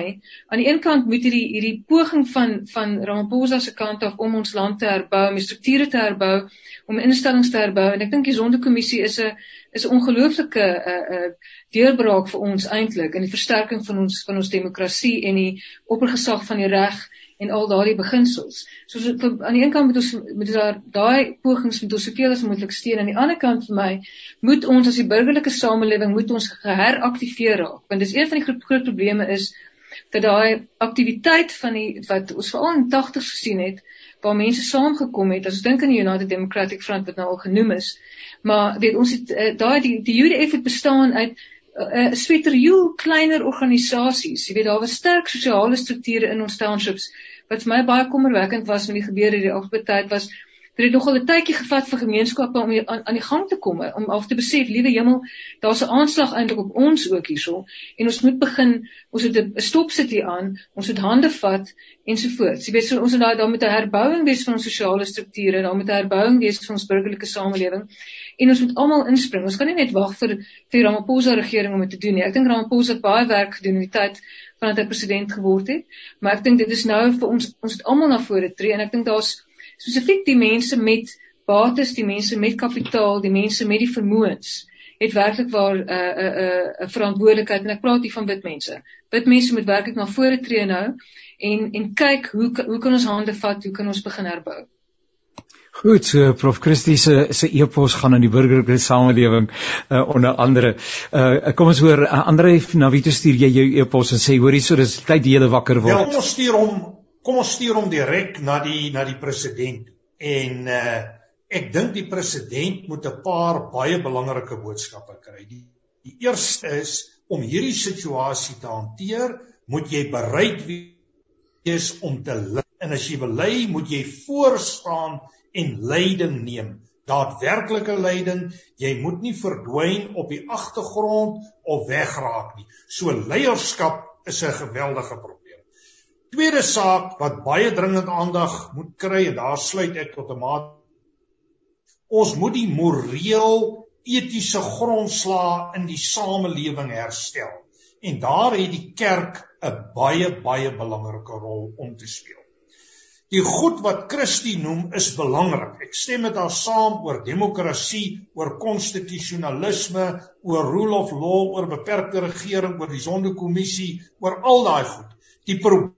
aan die een kant moet hierdie hierdie poging van van Ramaphosa se kant af om ons land te herbou, om strukture te herbou, om instellings te herbou en ek dink die Sondekommissie is 'n is 'n ongelooflike uh, uh, deurbraak vir ons eintlik in die versterking van ons van ons demokrasie en die oppergesag van die reg en al daardie beginsels. So aan die een kant moet ons moet daar daai pogings moet ons soveel as moontlik steun aan die ander kant vir my moet ons as die burgerlike samelewing moet ons geheraktiveer raak want dis een van die groot, groot probleme is dat daai aktiwiteit van die wat ons veral in 80's gesien het waar mense saamgekom het as ons dink aan die United Democratic Front wat nou al genoem is maar weet ons het uh, daai die, die UDF het bestaan uit 'n uh, sweterjoel kleiner organisasies. Jy weet daar was sterk sosiale strukture in ons townships wat vir my baie kommerwekkend was met die gebeure hierdie afgelope tyd was dit het nogal 'n tydjie gevat vir gemeenskappe om aan, aan die gang te kom om af te besef liewe hemel daar's 'n aanslag eintlik op ons ook hierso en ons moet begin ons moet 'n stop sit hier aan ons moet hande vat ensovoorts jy weet so ons moet daar daar moet 'n herbouing wees van ons sosiale strukture daar moet 'n herbouing wees van ons burgerlike samelewing en ons moet almal inspring. Ons kan nie net wag vir vir Ramaphosa regering om dit te doen nie. Ek dink Ramaphosa het baie werk gedoen in die tyd vandat hy president geword het, maar ek dink dit is nou vir ons ons moet almal na vore tree en ek dink daar's spesifiek die mense met bates, die mense met kapitaal, die mense met die vermoëns het werklik waar 'n uh, 'n uh, 'n uh, 'n uh, verantwoordelikheid en ek praat hier van wit mense. Wit mense moet werklik na vore tree nou en en kyk hoe hoe kan ons hande vat, hoe kan ons begin herbou? Goed, so Prof Christie se se epos gaan aan die burgerlike samelewing uh, onder andere. Uh kom ons hoor uh, Andre na wie toe stuur jy jou epos en sê hoor hierso dis tyd die hele wakker word. Ja, ons stuur hom kom ons stuur hom direk na die na die president en uh ek dink die president moet 'n paar baie belangrike boodskappe kry. Die, die eerste is om hierdie situasie te hanteer, moet jy bereid wees om te ly. En as jy wil ly, moet jy voor staan en leiding neem daadwerklike lyding. Jy moet nie verdwyn op die agtergrond of wegraak nie. So leierskap is 'n geweldige probleem. Tweede saak wat baie dringend aandag moet kry en daar sluit ek tot 'n mate ons moet die moreel etiese grondslae in die samelewing herstel. En daar het die kerk 'n baie baie belangrike rol om te speel. Die goed wat Christus noem is belangrik. Ek stem met haar saam oor demokrasie, oor konstitusionalisme, oor rule of law, oor beperkte regering, oor die sondekommissie, oor al daai goed. Die probleem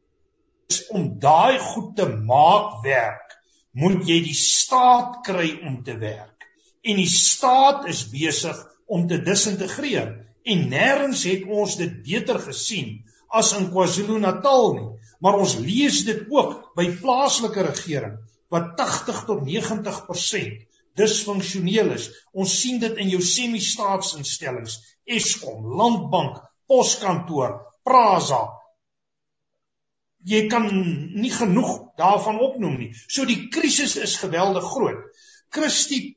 is om daai goed te maak werk, moet jy die staat kry om te werk. En die staat is besig om te disintegreer. En nêrens het ons dit beter gesien as in KwaZulu-Natal nie maar ons lees dit ook by plaaslike regering wat 80 tot 90% disfunksioneel is. Ons sien dit in jou semi-staatsinstellings, Eskom, Landbank, Poskantoor, Prasa. Jy kan nie genoeg daarvan opnoem nie. So die krisis is geweldig groot. Christie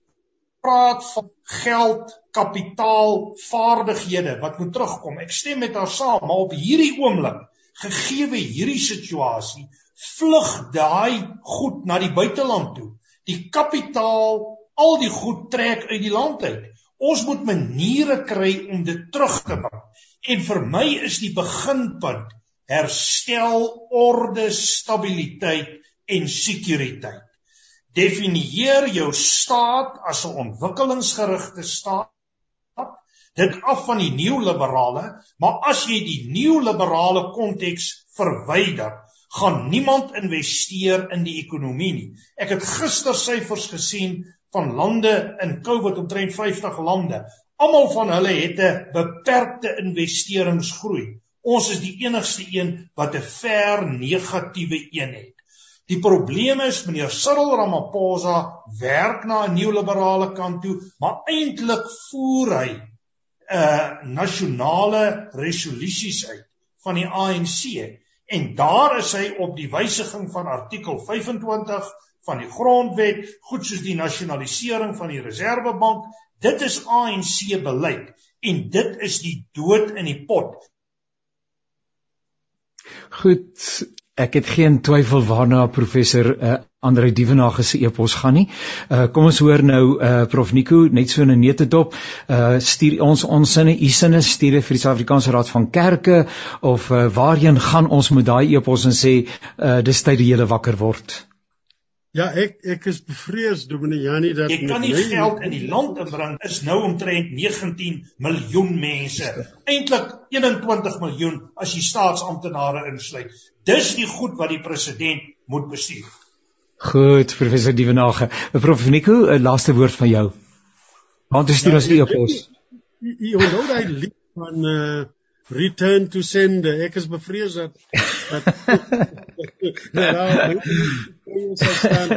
praat van geld, kapitaal, vaardighede wat moet terugkom. Ek stem met haar saam, maar op hierdie oomblik gegeewe hierdie situasie vlug daai goed na die buiteland toe. Die kapitaal, al die goed trek uit die land uit. Ons moet maniere kry om dit terug te bring. En vir my is die beginpunt herstel orde, stabiliteit en sekuriteit. Definieer jou staat as 'n ontwikkelingsgerigte staat dit af van die neoliberale, maar as jy die neoliberale konteks verwyder, gaan niemand investeer in die ekonomie nie. Ek het gister syfers gesien van lande in COVID omtrent 50 lande. Almal van hulle het 'n beperkte investeringsgroei. Ons is die enigste een wat 'n ver negatiewe een het. Die probleem is meneer Cyril Ramaphosa werk na 'n neoliberale kant toe, maar eintlik voer hy uh nasionale resolusies uit van die ANC en daar is hy op die wysiging van artikel 25 van die grondwet goed soos die nasionalisering van die reservebank dit is ANC beleid en dit is die dood in die pot Goed ek het geen twyfel waarna professor uh, Andre Dievenage se e-pos gaan nie. Uh kom ons hoor nou uh Prof Nico net so 'n netedop uh stuur ons ons sinne u sinne stuur vir die Suid-Afrikaanse Raad van Kerke of uh waarheen gaan ons met daai e-pos en sê uh dis tyd die hele wakker word. Ja, ek ek is bevrees Dominee Janie dat jy kan nie my... geld in die land inbring is nou omtrent 19 miljoen mense. Eintlik 21 miljoen as jy staatsamptenare insluit. Dis die goed wat die president moet bestuur. Goed, professor Dievenage. Prof Nico, 'n laaste woord van jou. Want is dit ons e-pos? Jy onthou daai lied van uh Return to Sender. Ek is bevrees dat dat ja, ons staan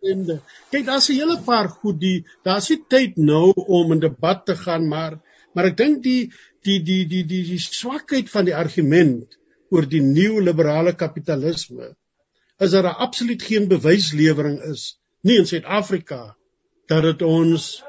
sende. Kyk, daar's 'n hele paar goed die daar's nie tyd nou om 'n debat te gaan, maar maar ek dink die die die die die die swakheid van die argument oor die nuwe liberale kapitalisme is dat daar absoluut geen bewyslewering is nie in Suid-Afrika dat dit ons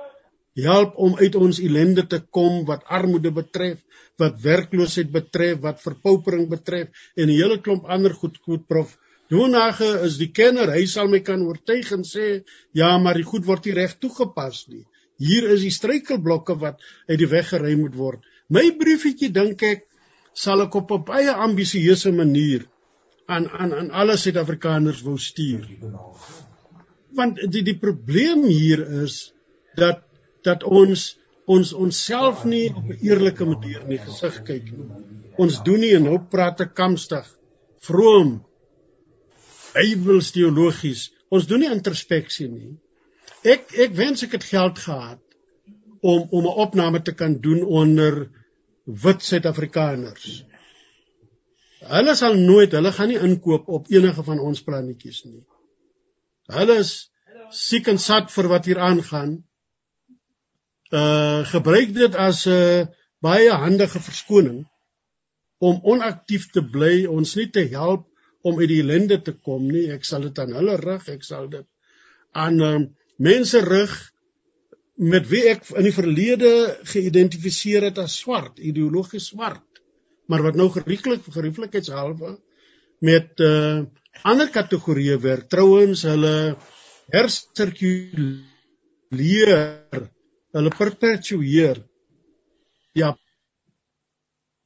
help om uit ons ellende te kom wat armoede betref, wat werkloosheid betref, wat verpaupering betref en 'n hele klomp ander goed goed prof. Doenage is die kenner, hy sal my kan oortuig en sê ja, maar die goed word nie reg toegepas nie. Hier is die struikelblokke wat uit die weg geruim moet word. My briefietjie dink ek sal ek op 'n baie ambisieuse manier aan aan aan alle Suid-Afrikaners wou stuur. Want die die probleem hier is dat dat ons ons onsself nie op 'n eerlike manier in die gesig kyk nie. Ons doen nie en nou praat ek kamstig, vroom, Bybels teologies. Ons doen nie introspeksie nie. Ek ek wens ek het geld gehad om om 'n opname te kan doen onder wit Suid-Afrikaners. Hulle sal nooit, hulle gaan nie inkoop op enige van ons plannetjies nie. Hulle is siek en sat vir wat hier aangaan. Uh gebruik dit as 'n uh, baie handige verskoning om onaktief te bly, ons nie te help om uit die ellende te kom nie. Ek sal dit aan hulle rig, ek sal dit aan uh, mense rig met wie ek in die verlede geïdentifiseer het as swart, ideologies swart, maar wat nou gerieflik gerieflikheidshalwe met uh ander kategorieë werk. Trouwens, hulle hersirkuleer, hulle perpetueer ja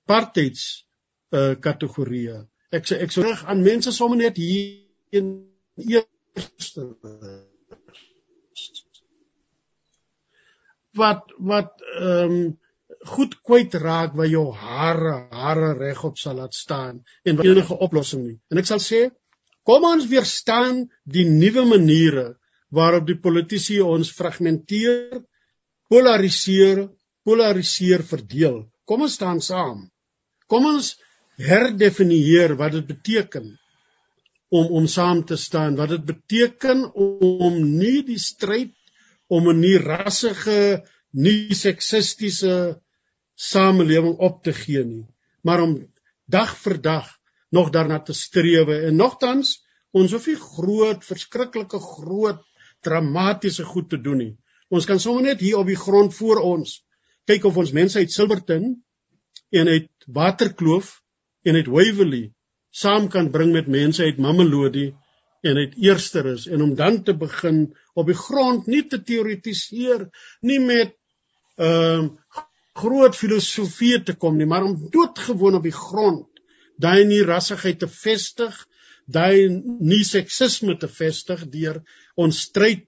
apartheids uh kategorieë. Ek sê ek sou reg aan mense sommer net hier in eerste wat wat ehm um, goed kwyt raak waar jou hare hare regop sal laat staan en enige oplossing nie. En ek sal sê kom ons weerstaan die nuwe maniere waarop die politici ons fragmenteer, polariseer, polariseer verdeel. Kom ons staan saam. Kom ons herdefinieer wat dit beteken om om saam te staan, wat dit beteken om nie die stryd om 'n nie rassige, nie seksistiese samelewing op te gee nie, maar om dag vir dag nog daarna te streef en nogtans ons hoef nie groot, verskriklike groot dramatiese goed te doen nie. Ons kan sommer net hier op die grond voor ons kyk of ons mense uit Silverton en uit Waterkloof en uit Waverley saam kan bring met mense uit Mamelodi en uit Eersterus en om dan te begin op die grond nie te teoretiseer nie met ehm uh, groot filosofie te kom nie maar om doodgewoon op die grond daai nie rassigheid te vestig daai nie seksisme te vestig deur ons stryd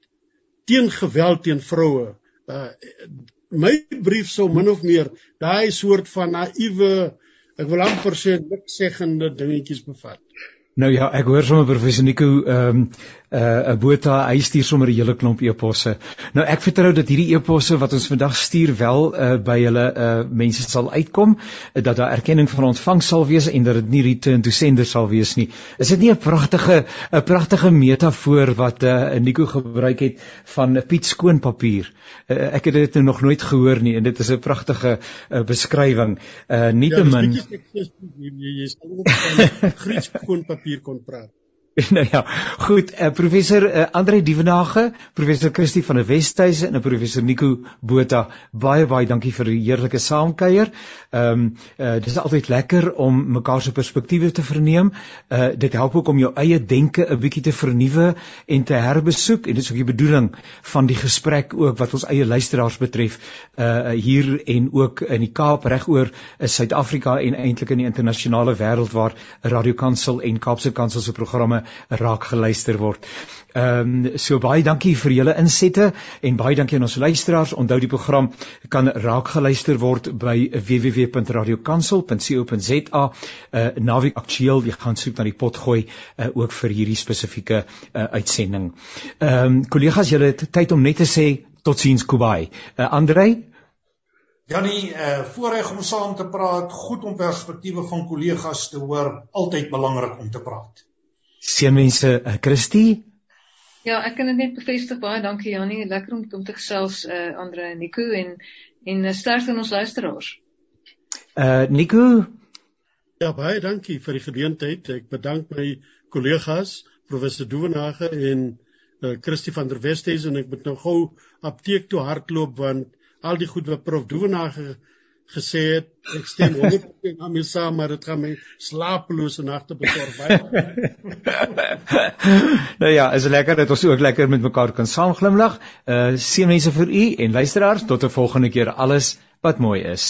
teen geweld teen vroue. Uh my brief sou min of meer daai soort van naïewe ek wil amper sê niks seggende dingetjies bevat. Nou ja, ek hoor sommer professor Nico ehm um, uh 'n bota hy stuur sommer 'n hele klomp eposse. Nou ek vertrou dat hierdie eposse wat ons vandag stuur wel uh by hulle uh mense sal uitkom, uh, dat daar erkenning van ontvang sal wees en dat dit nie return to sender sal wees nie. Is dit nie 'n pragtige 'n pragtige metafoor wat uh Nico gebruik het van Piet skoonpapier? Uh, ek het dit nou nog nooit gehoor nie en dit is 'n pragtige uh, beskrywing. Uh nietemin ja, jy sal ook van Grieks skoonpapier kon praat. nou ja, goed, uh, professor uh, Andre Dievenage, professor Christie van die Wesduise en professor Nico Botha, baie baie dankie vir die heerlike saamkuier. Ehm um, uh, dit is altyd lekker om mekaar se perspektiewe te verneem. Uh dit help ook om jou eie denke 'n bietjie te vernuwe en te herbesoek en dit is ook die bedoeling van die gesprek ook wat ons eie luisteraars betref uh hier en ook in die Kaap regoor is Suid-Afrika en eintlik in die internasionale wêreld waar Radio Kansel en Kaapse Kansel se programme raak geluister word. Ehm um, so baie dankie vir julle insette en baie dankie aan ons luisteraars. Onthou die program kan raak geluister word by www.radiokansel.co.za. Uh naweek aktueel, jy gaan soek na die pot gooi uh, ook vir hierdie spesifieke uh, uitsending. Ehm um, kollegas, julle het tyd om net te sê totsiens Kubai. Uh, Andrei Janie, uh voorreg om saam te praat, goed om perspektiewe van kollegas te hoor, altyd belangrik om te praat. Seënwense, uh, Christie. Ja, ek kan dit net bevestig. Baie dankie Janie. Lekker om om te gesels uh Andre en Nico en en uh, sterkte aan ons luisteraars. Uh Nico. Ja, baie dankie vir die geleentheid. Ek bedank my kollegas professor Duvenage en uh Christie van der Westhuizen en ek moet nou gou apteek toe hardloop want al die goed wat prof Duvenage gesê het ek stem 100% aan my saam maar dit gaan my slapelose nagte besorg baie. nou ja, is lekker dat ons ook lekker met mekaar kan saam glimlag. Uh seën mense vir u en luisteraars tot 'n volgende keer alles wat mooi is.